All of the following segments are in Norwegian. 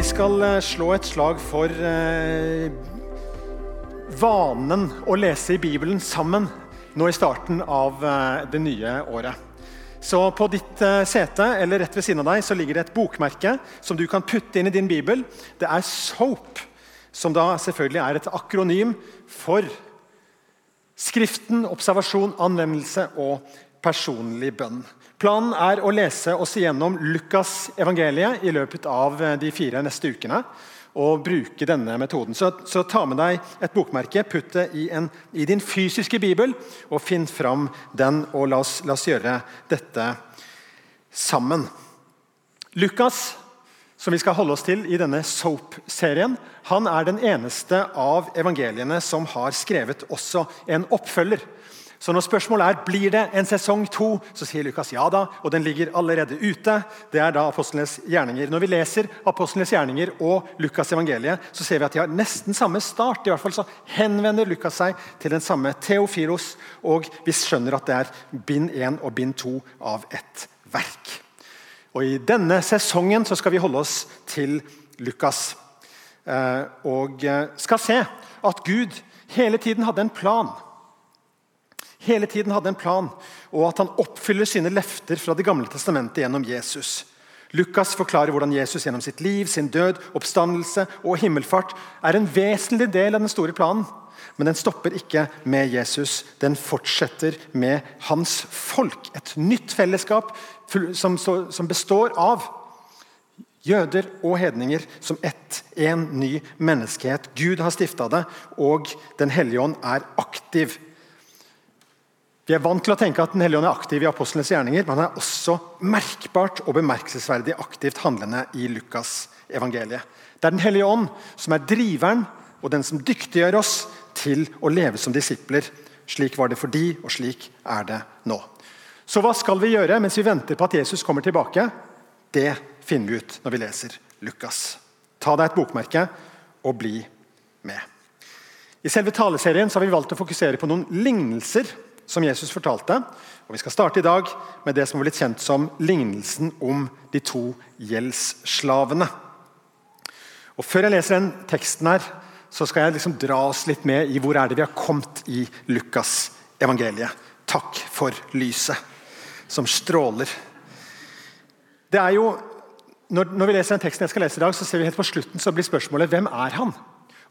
Vi skal eh, slå et slag for eh, vanen å lese i Bibelen sammen nå i starten av eh, det nye året. Så På ditt sete eller rett ved siden av deg så ligger det et bokmerke som du kan putte inn i din bibel. Det er SOAP, som da selvfølgelig er et akronym for Skriften, observasjon, anvendelse og personlig bønn. Planen er å lese oss igjennom Lukas evangeliet i løpet av eh, de fire neste ukene. Og bruke denne metoden. Så, så ta med deg et bokmerke, putt det i, en, i din fysiske bibel, og finn fram den. og La oss, la oss gjøre dette sammen. Lukas, som vi skal holde oss til i denne Soap-serien, han er den eneste av evangeliene som har skrevet også en oppfølger så når spørsmålet er blir det en sesong to, så sier Lukas ja da, og den ligger allerede ute. Det er da Apostlenes gjerninger. Når vi leser Apostlenes gjerninger og Lukas evangeliet, så ser vi at de har nesten samme start. I hvert fall så henvender Lukas seg til den samme Theofilos, og vi skjønner at det er bind én og bind to av ett verk. Og I denne sesongen så skal vi holde oss til Lukas. Eh, og eh, skal se at Gud hele tiden hadde en plan hele tiden hadde en plan, og at han oppfyller sine løfter fra Det gamle testamentet gjennom Jesus. Lukas forklarer hvordan Jesus gjennom sitt liv, sin død, oppstandelse og himmelfart er en vesentlig del av den store planen. Men den stopper ikke med Jesus. Den fortsetter med hans folk. Et nytt fellesskap som, består av jøder og hedninger som ett, en ny menneskehet. Gud har stifta det, og Den hellige ånd er aktiv vi er vant til å tenke at Den hellige ånd er aktiv i apostlenes gjerninger, men han er også merkbart og bemerkelsesverdig aktivt handlende i Lukas evangeliet. Det er Den hellige ånd som er driveren og den som dyktiggjør oss til å leve som disipler. Slik var det for de, og slik er det nå. Så hva skal vi gjøre mens vi venter på at Jesus kommer tilbake? Det finner vi ut når vi leser Lukas. Ta deg et bokmerke og bli med. I selve taleserien har vi valgt å fokusere på noen lignelser som Jesus fortalte. Og Vi skal starte i dag med det som har blitt kjent som lignelsen om de to gjeldsslavene. Og Før jeg leser den teksten, her, så skal jeg liksom dra oss litt med i hvor er det vi har kommet i Lukas evangeliet. Takk for lyset som stråler. Det er jo, når, når vi leser den teksten jeg skal lese i dag, så ser vi helt på slutten så blir spørsmålet hvem er han?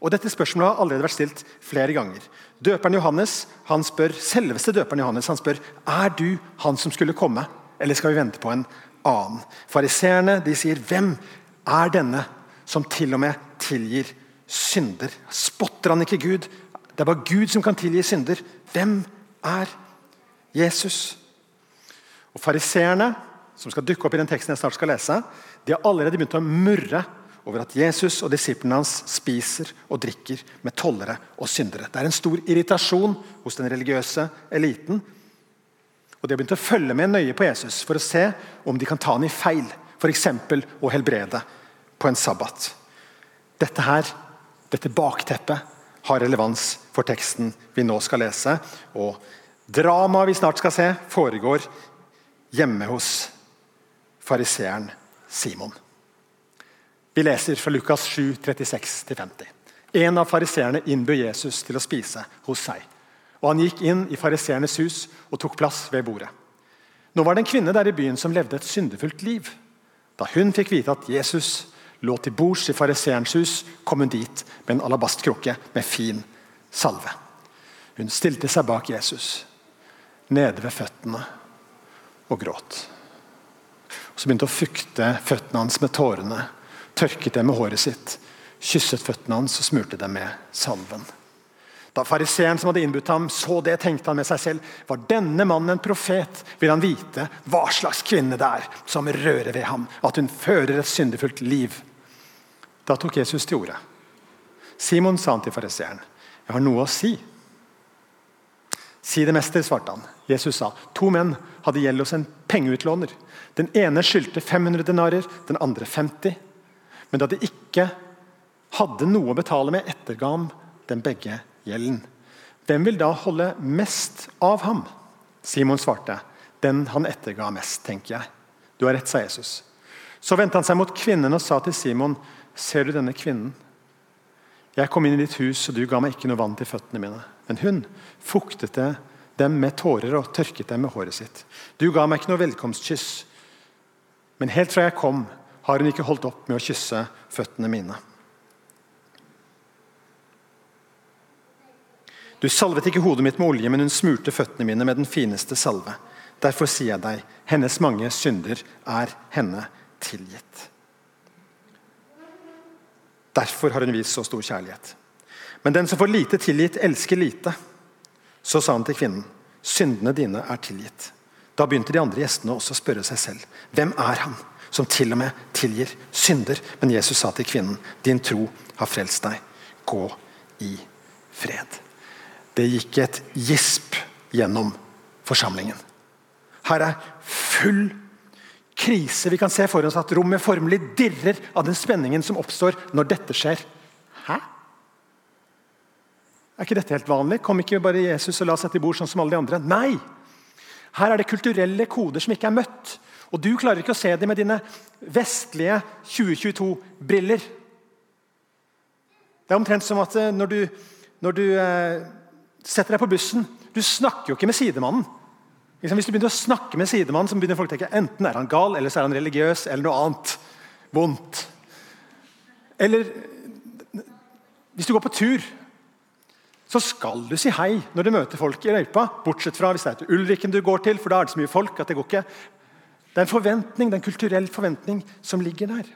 Og Dette spørsmålet har allerede vært stilt flere ganger. Døperen Johannes han spør, Selveste døperen Johannes han spør er du han som skulle komme, eller skal vi vente på en annen. Fariseerne sier hvem er denne som til og med tilgir synder? Spotter han ikke Gud? Det er bare Gud som kan tilgi synder. Hvem er Jesus? Og Fariseerne, som skal dukke opp i den teksten jeg snart skal lese, de har allerede begynt å murre over at Jesus og disiplene hans spiser og drikker med tollere og syndere. Det er en stor irritasjon hos den religiøse eliten. Og De har begynt å følge med nøye på Jesus for å se om de kan ta han i feil, f.eks. å helbrede på en sabbat. Dette her, dette bakteppet har relevans for teksten vi nå skal lese. Og dramaet vi snart skal se, foregår hjemme hos fariseeren Simon. Vi leser fra Lukas 7, 36-50. En av fariseerne innbød Jesus til å spise hos seg. Og Han gikk inn i fariseernes hus og tok plass ved bordet. Nå var det en kvinne der i byen som levde et syndefullt liv. Da hun fikk vite at Jesus lå til bords i fariseerens hus, kom hun dit med en alabastkrukke med fin salve. Hun stilte seg bak Jesus, nede ved føttene, og gråt. Og så begynte hun å fukte føttene hans med tårene tørket dem med håret sitt, kysset føttene hans og smurte dem med salven. Da fariseeren som hadde innbudt ham, så det, tenkte han med seg selv. Var denne mannen en profet, vil han vite hva slags kvinne det er som rører ved ham, at hun fører et syndefullt liv. Da tok Jesus til orde. Simon sa han til fariseeren, 'Jeg har noe å si.' Si det, mester, svarte han. Jesus sa, to menn hadde gjeld hos en pengeutlåner. Den ene skyldte 500 denarer, den andre 50. Men da de ikke hadde noe å betale med, etterga ham den begge gjelden. Hvem vil da holde mest av ham? Simon svarte. Den han etterga mest, tenker jeg. Du har rett, sa Jesus. Så vendte han seg mot kvinnen og sa til Simon, ser du denne kvinnen? Jeg kom inn i ditt hus, og du ga meg ikke noe vann til føttene mine. Men hun fuktet dem med tårer og tørket dem med håret sitt. Du ga meg ikke noe velkomstkyss, men helt fra jeg kom, har hun ikke holdt opp med å kysse føttene mine. Du salvet ikke hodet mitt med olje, men hun smurte føttene mine med den fineste salve. Derfor sier jeg deg, hennes mange synder er henne tilgitt. Derfor har hun vist så stor kjærlighet. Men den som får lite tilgitt, elsker lite. Så sa han til kvinnen, syndene dine er tilgitt. Da begynte de andre gjestene også å spørre seg selv, hvem er han som til og med tilgir synder? Men Jesus sa til kvinnen, din tro har frelst deg. Gå i fred. Det gikk et gisp gjennom forsamlingen. Her er full krise. Vi kan se for oss at rommet formelig dirrer av den spenningen som oppstår når dette skjer. Hæ? Er ikke dette helt vanlig? Kom ikke bare Jesus og la seg til bord sånn som alle de andre? Nei! Her er det kulturelle koder som ikke er møtt. Og du klarer ikke å se dem med dine vestlige 2022-briller. Det er omtrent som at eh, når du, når du eh, setter deg på bussen. Du snakker jo ikke med sidemannen. Hvis du begynner å snakke med sidemannen, så begynner folk å tenke enten er han gal, eller så er han religiøs, eller noe annet vondt. Eller hvis du går på tur, så skal du si hei når du møter folk i løypa. Bortsett fra hvis det er til Ulriken du går til, for da er det så mye folk at det går ikke. Det er en forventning, det er en kulturell forventning som ligger der.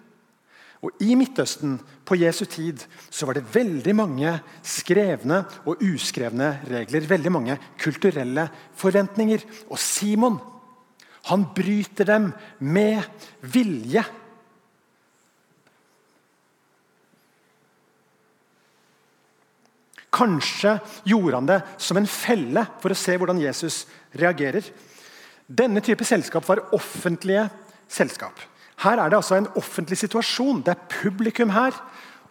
Og I Midtøsten på Jesu tid så var det veldig mange skrevne og uskrevne regler. Veldig mange kulturelle forventninger. Og Simon han bryter dem med vilje. Kanskje gjorde han det som en felle for å se hvordan Jesus reagerer. Denne type selskap var offentlige selskap. Her er det altså en offentlig situasjon. Det er publikum her,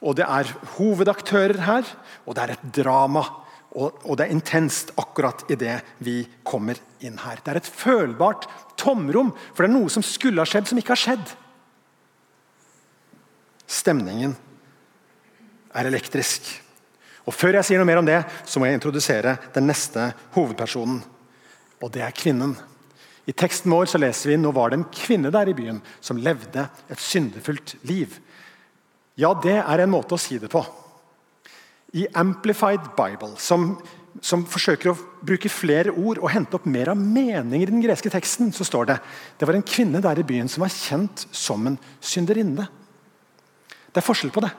og det er hovedaktører her, og det er et drama. Og, og det er intenst akkurat idet vi kommer inn her. Det er et følbart tomrom, for det er noe som skulle ha skjedd, som ikke har skjedd. Stemningen er elektrisk. Og Før jeg sier noe mer om det, så må jeg introdusere den neste hovedpersonen. Og det er kvinnen. I teksten vår så leser vi nå var det en kvinne der i byen som levde et syndefullt liv. Ja, det er en måte å si det på. I Amplified Bible, som, som forsøker å bruke flere ord og hente opp mer av meninger i den greske teksten, så står det det var en kvinne der i byen som var kjent som en synderinne. Det er forskjell på det.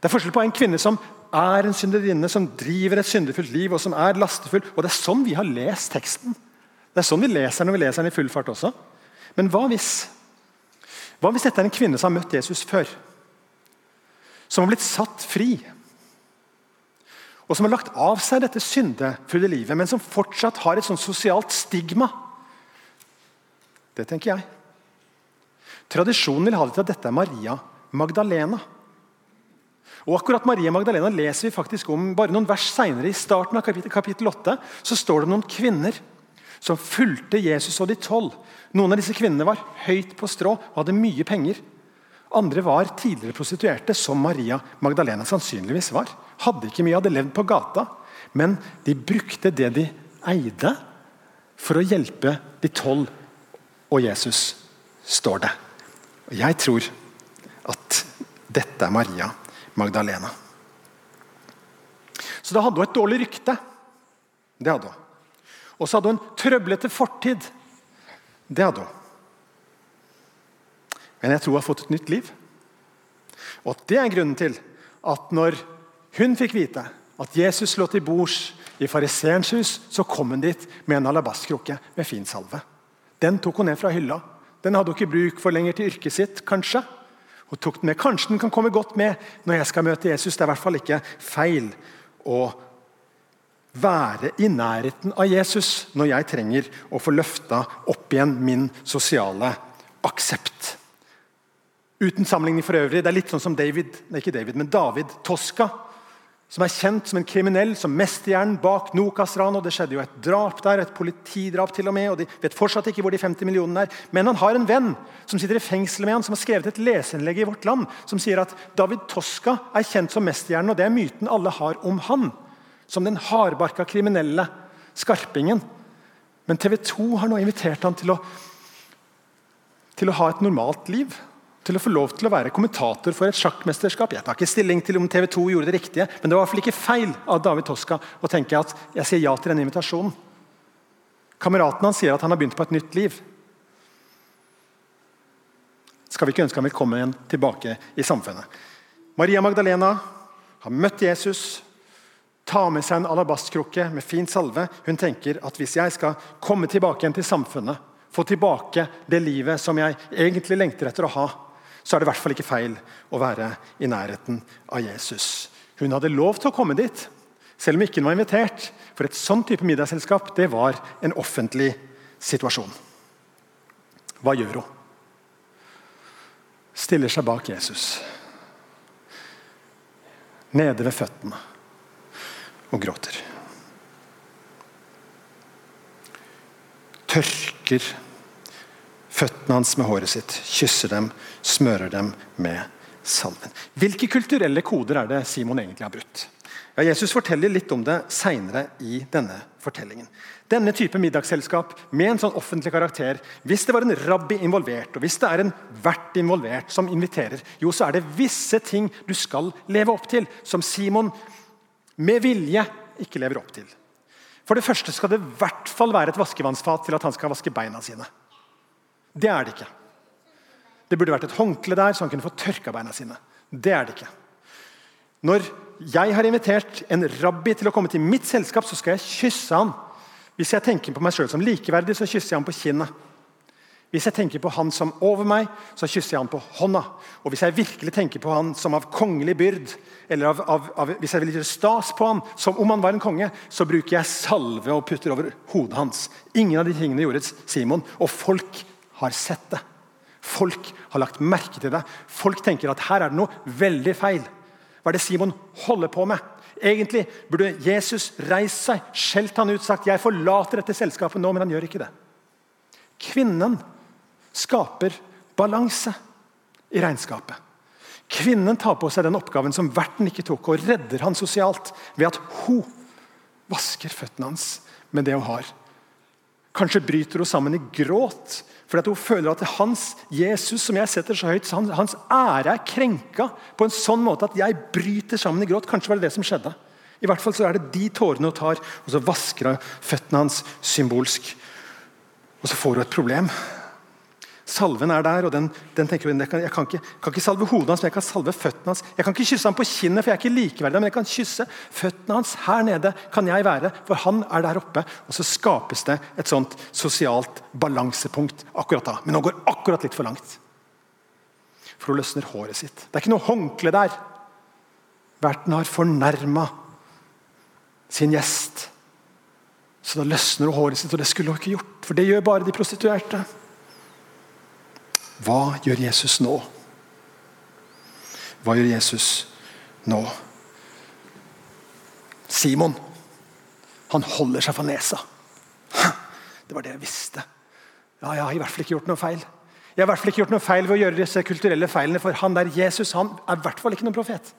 Det er forskjell på en kvinne som er en synderinne, som driver et syndefullt liv og som er lastefull. Og Det er sånn vi har lest teksten. Det er sånn vi leser når vi leser den i full fart også. Men hva hvis, hva hvis dette er en kvinne som har møtt Jesus før? Som har blitt satt fri? Og som har lagt av seg dette syndefulle livet, men som fortsatt har et sånt sosialt stigma? Det tenker jeg. Tradisjonen vil ha det til at dette er Maria Magdalena. Og akkurat Maria Magdalena leser vi faktisk om bare noen vers senere. I starten av kapittel 8 så står det om noen kvinner som fulgte Jesus og de tolv. Noen av disse kvinnene var høyt på strå og hadde mye penger. Andre var tidligere prostituerte, som Maria Magdalena sannsynligvis var. Hadde ikke mye, hadde levd på gata. Men de brukte det de eide, for å hjelpe de tolv og Jesus, står det. Og Jeg tror at dette er Maria Magdalena. Så da hadde hun et dårlig rykte. Det hadde hun. Og så hadde hun trøblete fortid. Det hadde hun. Men jeg tror hun har fått et nytt liv. Og Det er grunnen til at når hun fikk vite at Jesus lå til bords i fariseerens hus, så kom hun dit med en alabastkrukke med fin salve. Den tok hun ned fra hylla. Den hadde hun ikke bruk for lenger til yrket sitt, kanskje. Hun tok den med. Kanskje den kan komme godt med når jeg skal møte Jesus. Det er i hvert fall ikke feil å være i nærheten av Jesus når jeg trenger å få løfta opp igjen min sosiale aksept. Uten sammenligning for øvrig, Det er litt sånn som David, nei ikke David, men David Toska, som er kjent som en kriminell, som mesterhjernen bak Nokas-ranet. Det skjedde jo et drap der, et politidrap til og med, og de vet fortsatt ikke hvor de 50 millionene er. Men han har en venn som sitter i fengsel med han, som har skrevet et leseinnlegg i Vårt Land som sier at David Toska er kjent som mesterhjernen, og det er myten alle har om han. Som den hardbarka kriminelle skarpingen. Men TV 2 har nå invitert han til å, til å ha et normalt liv til å få lov til å være kommentator for et sjakkmesterskap. Jeg tar ikke stilling til om TV 2 gjorde det riktige, men det var i hvert fall ikke feil av David Toska å tenke at jeg sier ja til denne invitasjonen. Kameraten hans sier at han har begynt på et nytt liv. Skal vi ikke ønske ham velkommen tilbake i samfunnet? Maria Magdalena har møtt Jesus, tar med seg en alabastkrukke med fin salve. Hun tenker at hvis jeg skal komme tilbake igjen til samfunnet, få tilbake det livet som jeg egentlig lengter etter å ha, så er det i hvert fall ikke feil å være i nærheten av Jesus. Hun hadde lov til å komme dit, selv om ikke hun var invitert. For et sånn type middagsselskap det var en offentlig situasjon. Hva gjør hun? Stiller seg bak Jesus. Nede ved føttene og gråter. Tørker føttene hans med håret sitt, kysser dem, smører dem med salven. Hvilke kulturelle koder er det Simon egentlig har brutt? Ja, Jesus forteller litt om det seinere i denne fortellingen. Denne type middagsselskap med en sånn offentlig karakter, hvis det var en rabbi involvert, og hvis det er en vert involvert som inviterer, jo, så er det visse ting du skal leve opp til, som Simon med vilje ikke lever opp til. For det første skal det i hvert fall være et vaskevannsfat til at han skal vaske beina sine. Det er det ikke. Det burde vært et håndkle der, så han kunne få tørka beina sine. Det er det ikke. Når jeg har invitert en rabbi til å komme til mitt selskap, så skal jeg kysse han. Hvis jeg tenker på meg sjøl som likeverdig, så kysser jeg han på kinnet. Hvis jeg tenker på han som over meg, så kysser jeg han på hånda. Og hvis jeg virkelig tenker på han som av kongelig byrd, eller av, av, av, hvis jeg vil gjøre stas på han som om han var en konge, så bruker jeg salve og putter over hodet hans. Ingen av de tingene gjorde Simon. Og folk har sett det. Folk har lagt merke til det. Folk tenker at her er det noe veldig feil. Hva er det Simon holder på med? Egentlig burde Jesus reist seg, skjelt han ut, sagt 'Jeg forlater dette selskapet nå', men han gjør ikke det. Kvinnen skaper balanse i regnskapet. Kvinnen tar på seg den oppgaven som verten ikke tok, og redder han sosialt ved at hun vasker føttene hans med det hun har. Kanskje bryter hun sammen i gråt fordi hun føler at hans Jesus, som jeg setter så høyt, hans, hans ære er krenka på en sånn måte at jeg bryter sammen i gråt. Kanskje var det det som skjedde. I hvert fall så er det de tårene hun tar, og så vasker hun føttene hans symbolsk. Og så får hun et problem. Salven er der, og den, den tenker jeg, kan, jeg kan, ikke, kan, ikke, salve hodet hans, men jeg kan salve føttene hans. Jeg kan ikke kysse ham på kinnet, for jeg er ikke likeverdig, men jeg kan kysse føttene hans. Her nede kan jeg være, for han er der oppe. Og så skapes det et sånt sosialt balansepunkt akkurat da. Men nå går akkurat litt for langt. For hun løsner håret sitt. Det er ikke noe håndkle der. Verten har fornærma sin gjest. Så da løsner hun håret sitt, og det skulle hun ikke gjort. For det gjør bare de prostituerte. Hva gjør Jesus nå? Hva gjør Jesus nå? Simon, han holder seg for nesa. Det var det jeg visste. Ja, jeg har i hvert fall ikke gjort noe feil. Jeg har i hvert fall ikke gjort noe feil ved å gjøre disse kulturelle feilene, for han der Jesus han er i hvert fall ikke noen profet.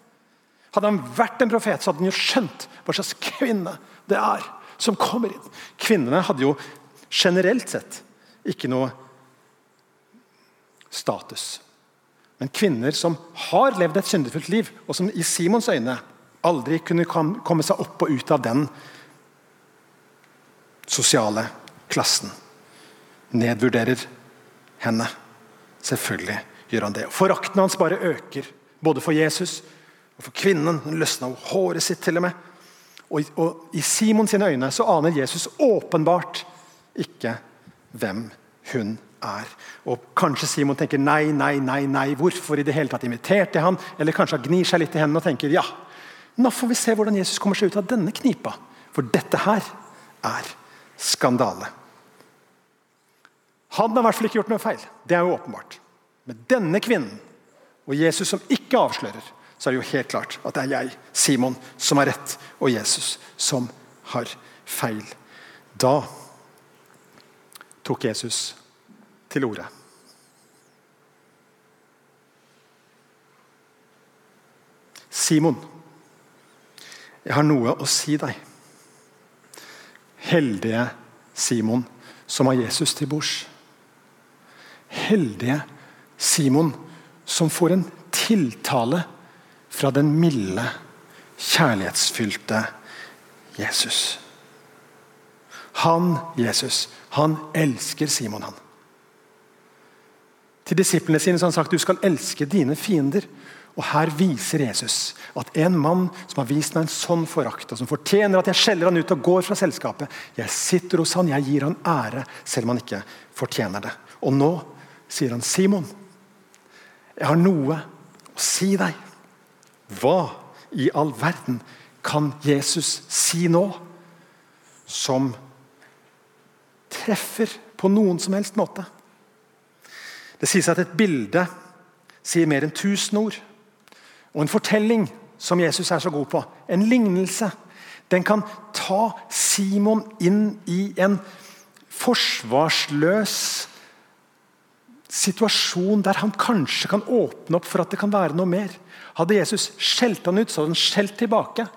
Hadde han vært en profet, så hadde han jo skjønt hva slags kvinne det er som kommer inn. Kvinnene hadde jo generelt sett ikke noe status. Men kvinner som har levd et syndefullt liv, og som i Simons øyne aldri kunne komme seg opp og ut av den sosiale klassen, nedvurderer henne. Selvfølgelig gjør han det. Forakten hans bare øker, både for Jesus og for kvinnen. Hun løsna håret sitt til og med. Og, og I Simons øyne så aner Jesus åpenbart ikke hvem hun er er. Og Kanskje Simon tenker nei, nei, nei, nei, hvorfor i det hele tatt inviterte han? Eller kanskje han gnir seg litt i hendene og tenker ja, nå får vi se hvordan Jesus kommer seg ut av denne knipa. For dette her er skandale. Han har i hvert fall ikke gjort noe feil. Det er jo åpenbart. Men denne kvinnen og Jesus som ikke avslører, så er det jo helt klart at det er jeg, Simon, som har rett, og Jesus som har feil. Da tok Jesus til ordet. Simon, jeg har noe å si deg. Heldige Simon, som har Jesus til bords. Heldige Simon, som får en tiltale fra den milde, kjærlighetsfylte Jesus. Han, Jesus, han elsker Simon, han. Til disiplene sine har han sagt du skal elske dine fiender. Og Her viser Jesus at en mann som har vist meg en sånn forakt, og som fortjener at jeg skjeller han ut og går fra selskapet Jeg sitter hos han, jeg gir han ære, selv om han ikke fortjener det. Og nå sier han, Simon, jeg har noe å si deg. Hva i all verden kan Jesus si nå som treffer på noen som helst måte? Det sies at et bilde sier mer enn tusen ord. Og en fortelling, som Jesus er så god på, en lignelse, den kan ta Simon inn i en forsvarsløs situasjon der han kanskje kan åpne opp for at det kan være noe mer. Hadde Jesus skjelt han ut, så hadde han skjelt tilbake.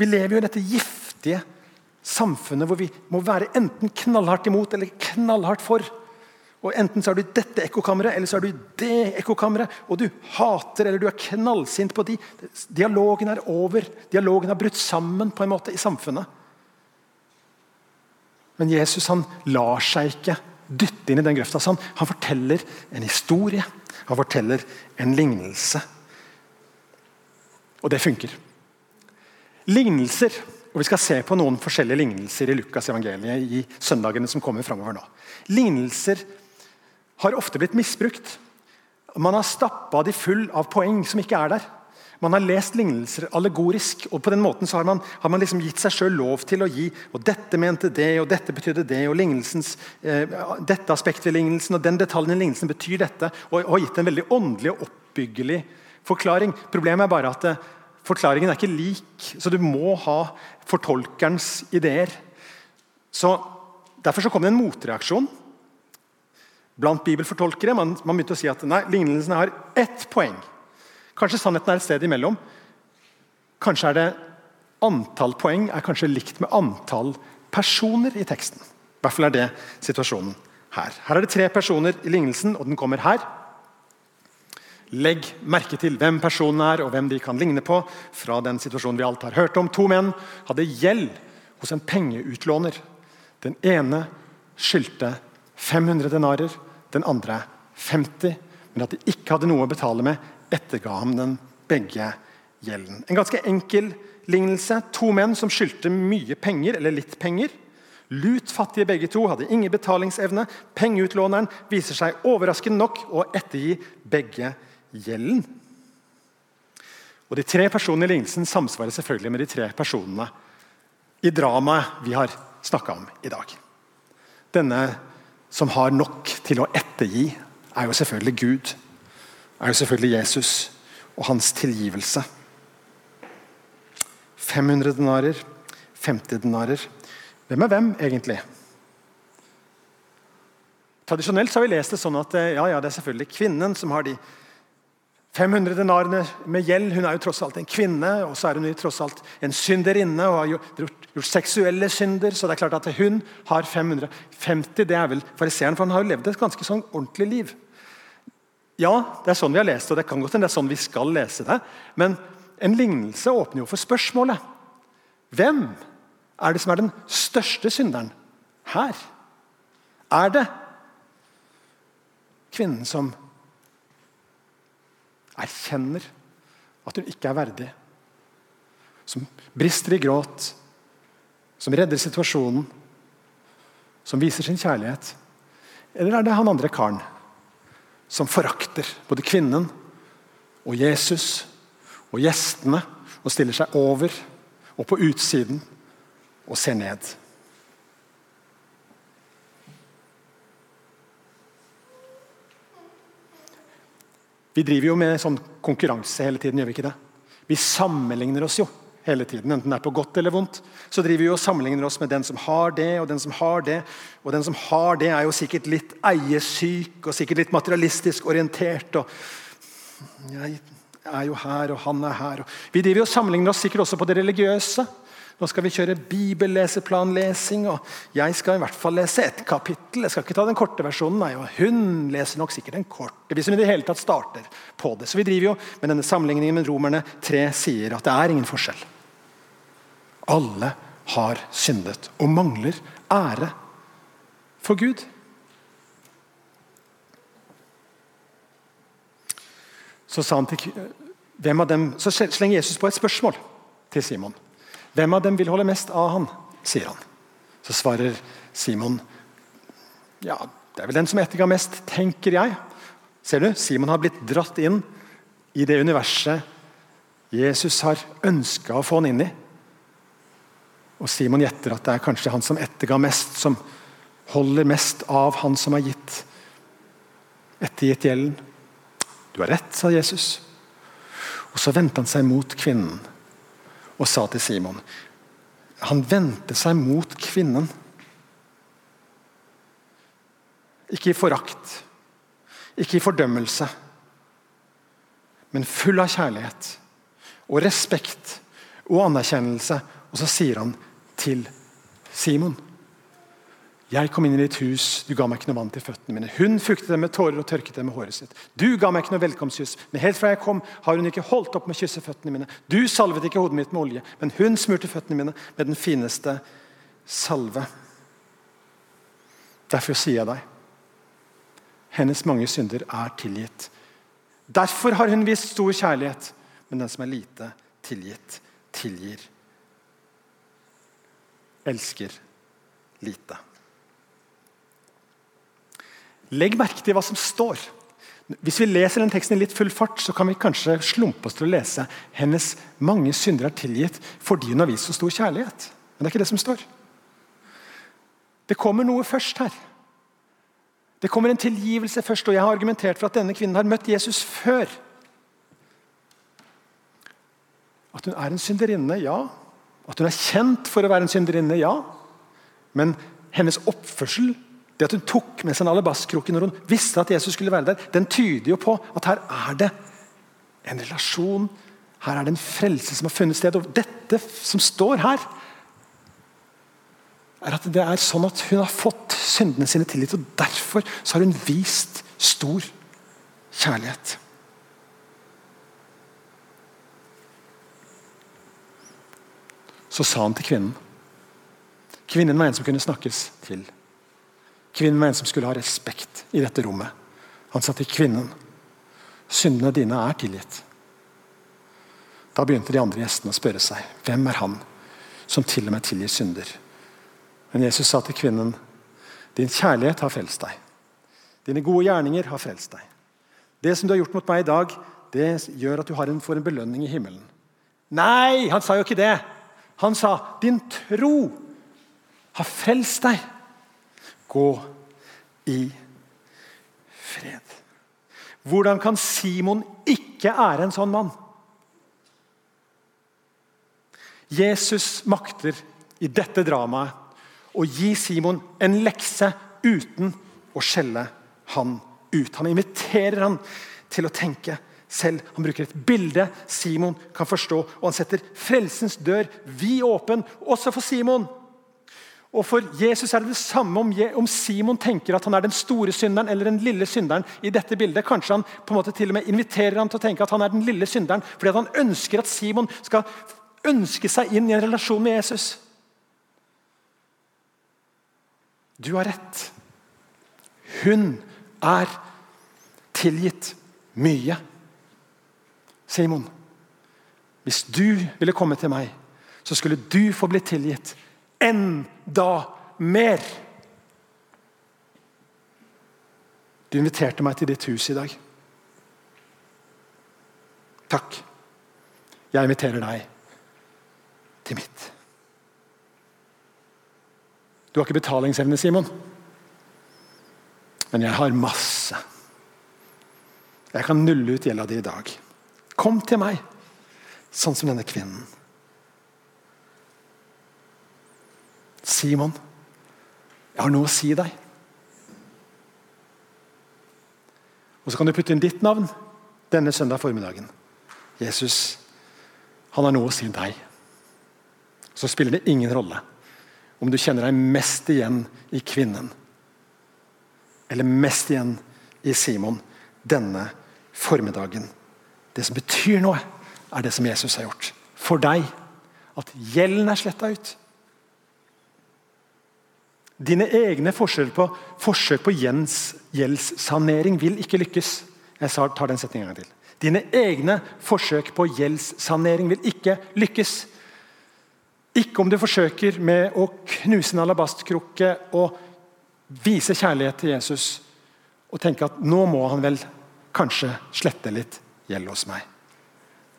Vi lever jo i dette giftige samfunnet hvor vi må være enten knallhardt imot eller knallhardt for. Og Enten så er du dette ekkokammeret eller så er du det ekkokammeret. Og du hater eller du er knallsint på de. Dialogen er over. Dialogen har brutt sammen på en måte i samfunnet. Men Jesus han lar seg ikke dytte inn i den grøfta. Han, han forteller en historie. Han forteller en lignelse. Og det funker. Lignelser og Vi skal se på noen forskjellige lignelser i Lukas evangeliet i søndagene som kommer fremover nå. Lignelser har ofte blitt misbrukt. Man har stappa de full av poeng som ikke er der. Man har lest lignelser allegorisk, og på den måten har man, har man liksom gitt seg sjøl lov til å gi og Dette mente det, og dette betydde det, og eh, dette aspektet ved lignelsen og den detaljen i lignelsen betyr dette. Og, og har gitt en veldig åndelig og oppbyggelig forklaring. Problemet er bare at eh, forklaringen er ikke lik, så du må ha fortolkerens ideer. Så Derfor så kom det en motreaksjon blant bibelfortolkere. Man, man, begynte å si at nei, lignelsene har ett poeng. Kanskje sannheten er et sted imellom. Kanskje er det antall poeng er kanskje likt med antall personer i teksten. I hvert fall er det situasjonen her. Her er det tre personer i lignelsen, og den kommer her. Legg merke til hvem personen er, og hvem de kan ligne på. fra den situasjonen vi alt har hørt om. To menn hadde gjeld hos en pengeutlåner. Den ene skyldte 500 denarer, den andre 50. Men at de ikke hadde noe å betale med, etterga ham den begge gjelden. En ganske enkel lignelse. To menn som skyldte mye penger, eller litt penger. Lut fattige begge to, hadde ingen betalingsevne. Pengeutlåneren viser seg overraskende nok å ettergi begge gjelden. Og De tre personene i lignelsen samsvarer selvfølgelig med de tre personene i dramaet vi har snakka om i dag. Denne som har nok til å ettergi, er jo selvfølgelig Gud. Er jo selvfølgelig Jesus og hans tilgivelse. 500 denarer, 50 denarer. Hvem er hvem, egentlig? Tradisjonelt har vi lest det sånn at ja, ja, det er selvfølgelig kvinnen som har de 500 denarene med gjeld. Hun er jo tross alt en kvinne, og så er hun jo tross alt en synderinne og har gjort, gjort seksuelle synder. Så det er klart at hun har 550. Det er vel fariseeren, for han har jo levd et ganske sånn ordentlig liv. Ja, det er sånn vi har lest og det kan godt hende det er sånn vi skal lese det. Men en lignelse åpner jo for spørsmålet. Hvem er det som er den største synderen her? Er det kvinnen som erkjenner at hun ikke er verdig. Som brister i gråt, som redder situasjonen, som viser sin kjærlighet. Eller er det han andre karen som forakter både kvinnen og Jesus og gjestene og stiller seg over og på utsiden og ser ned? Vi driver jo med sånn konkurranse hele tiden, gjør vi ikke det? Vi sammenligner oss jo hele tiden, enten det er på godt eller vondt. Så driver vi og sammenligner oss med den som har det, og den som har det. Og den som har det, er jo sikkert litt eiesyk og sikkert litt materialistisk orientert. og Jeg er jo her, og han er her. vi driver og sammenligner oss sikkert også på det religiøse. Nå skal vi kjøre bibelleseplanlesing, og jeg skal i hvert fall lese ett kapittel. Jeg skal ikke ta den korte versjonen, nei, og hun leser nok sikkert den korte. Hvis hun i det hele tatt starter på det. Så vi driver jo med denne sammenligningen med Romerne 3 sier at det er ingen forskjell. Alle har syndet og mangler ære for Gud. Så, sa han til, hvem av dem, så slenger Jesus på et spørsmål til Simon. Hvem av dem vil holde mest av han? sier han. Så svarer Simon ja, det er vel den som etterga mest, tenker jeg. Ser du, Simon har blitt dratt inn i det universet Jesus har ønska å få han inn i. Og Simon gjetter at det er kanskje han som etterga mest, som holder mest av han som har gitt ettergitt gjelden. Du har rett, sa Jesus. Og Så vendte han seg mot kvinnen og sa til Simon Han vendte seg mot kvinnen. Ikke i forakt, ikke i fordømmelse, men full av kjærlighet og respekt og anerkjennelse. Og så sier han til Simon jeg kom inn i ditt hus, du ga meg ikke noe vann til føttene mine. Hun fuktet dem med tårer og tørket dem med håret sitt. Du ga meg ikke noe velkomstkyss, men helt fra jeg kom, har hun ikke holdt opp med å kysse føttene mine. Du salvet ikke hodet mitt med olje, men hun smurte føttene mine med den fineste salve. Derfor sier jeg deg, hennes mange synder er tilgitt. Derfor har hun vist stor kjærlighet, men den som er lite tilgitt, tilgir. Elsker lite. Legg merke til hva som står. Hvis vi leser den teksten i litt full fart, så kan vi kanskje slumpe oss til å lese hennes mange synder er tilgitt fordi hun har vist så stor kjærlighet. Men det er ikke det som står. Det kommer noe først her. Det kommer en tilgivelse først, og jeg har argumentert for at denne kvinnen har møtt Jesus før. At hun er en synderinne, ja. At hun er kjent for å være en synderinne, ja. Men hennes oppførsel det at hun tok med seg en alabastkrukke når hun visste at Jesus skulle være der, den tyder jo på at her er det en relasjon. Her er det en frelse som har funnet sted. Og dette som står her, er at det er sånn at hun har fått syndene sine tilgitt. og Derfor så har hun vist stor kjærlighet. Så sa han til kvinnen Kvinnen var en som kunne snakkes til. Kvinnen var en som skulle ha respekt i dette rommet. Han sa til kvinnen syndene dine er tilgitt. Da begynte de andre gjestene å spørre seg hvem er han som til og med tilgir synder. Men Jesus sa til kvinnen din kjærlighet har frelst deg. Dine gode gjerninger har frelst deg. Det som du har gjort mot meg i dag, det gjør at du en, får en belønning i himmelen. Nei, han sa jo ikke det. Han sa din tro har frelst deg. Gå i fred. Hvordan kan Simon ikke ære en sånn mann? Jesus makter i dette dramaet å gi Simon en lekse uten å skjelle han ut. Han inviterer han til å tenke selv. Han bruker et bilde Simon kan forstå, og han setter frelsens dør vid åpen også for Simon. Og For Jesus er det det samme om, Simon tenker at han er den store synderen eller den lille synderen. i dette bildet. Kanskje han på en måte til og med inviterer han til å tenke at han er den lille synderen, fordi han ønsker at Simon skal ønske seg inn i en relasjon med Jesus. Du har rett. Hun er tilgitt mye. Simon, hvis du ville komme til meg, så skulle du få blitt tilgitt enda mer. Du inviterte meg til ditt hus i dag. Takk. Jeg inviterer deg til mitt. Du har ikke betalingsevne, Simon. Men jeg har masse. Jeg kan nulle ut gjelda di i dag. Kom til meg, sånn som denne kvinnen. Simon, jeg har noe å si deg. Og Så kan du putte inn ditt navn denne søndag formiddagen. Jesus, han har noe å si deg. Så spiller det ingen rolle om du kjenner deg mest igjen i kvinnen eller mest igjen i Simon denne formiddagen. Det som betyr noe, er det som Jesus har gjort for deg. At gjelden er sletta ut. Dine egne forsøk på, forsøk på gjeldssanering vil ikke lykkes. Jeg tar den setningen en gang til. Dine egne forsøk på gjeldssanering vil ikke lykkes. Ikke om du forsøker med å knuse en alabastkrukke og vise kjærlighet til Jesus og tenke at nå må han vel kanskje slette litt gjeld hos meg.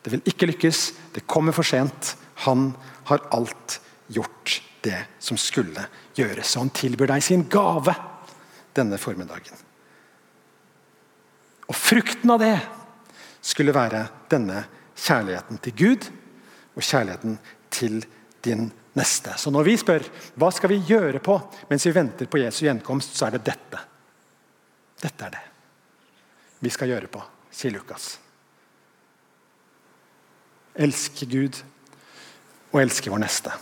Det vil ikke lykkes. Det kommer for sent. Han har alt gjort det som skulle gjøres. Og han tilbyr deg sin gave denne formiddagen. Og frukten av det skulle være denne kjærligheten til Gud og kjærligheten til din neste. Så når vi spør hva skal vi gjøre på mens vi venter på Jesu gjenkomst, så er det dette. Dette er det vi skal gjøre på, sier Lukas. Elske Gud og elske vår neste.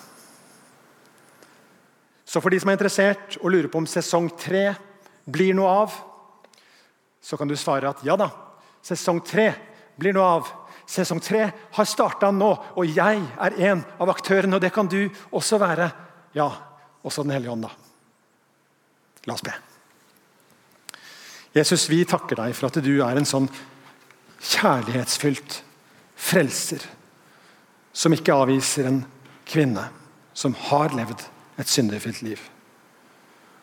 Så for de som er interessert og lurer på om sesong tre blir noe av, så kan du svare at ja da, sesong tre blir noe av. Sesong tre har starta nå, og jeg er en av aktørene. Og det kan du også være. Ja, også Den hellige ånd, da. La oss be. Jesus, vi takker deg for at du er en sånn kjærlighetsfylt frelser som ikke avviser en kvinne som har levd et syndefylt liv.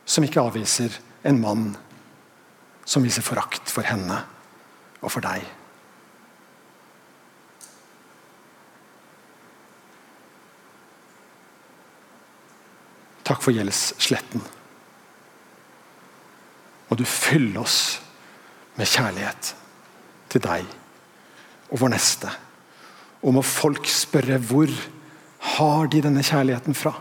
Som ikke avviser en mann som viser forakt for henne og for deg. Takk for gjeldssletten. Og du fyller oss med kjærlighet til deg og vår neste. Og må folk spørre hvor har de denne kjærligheten fra?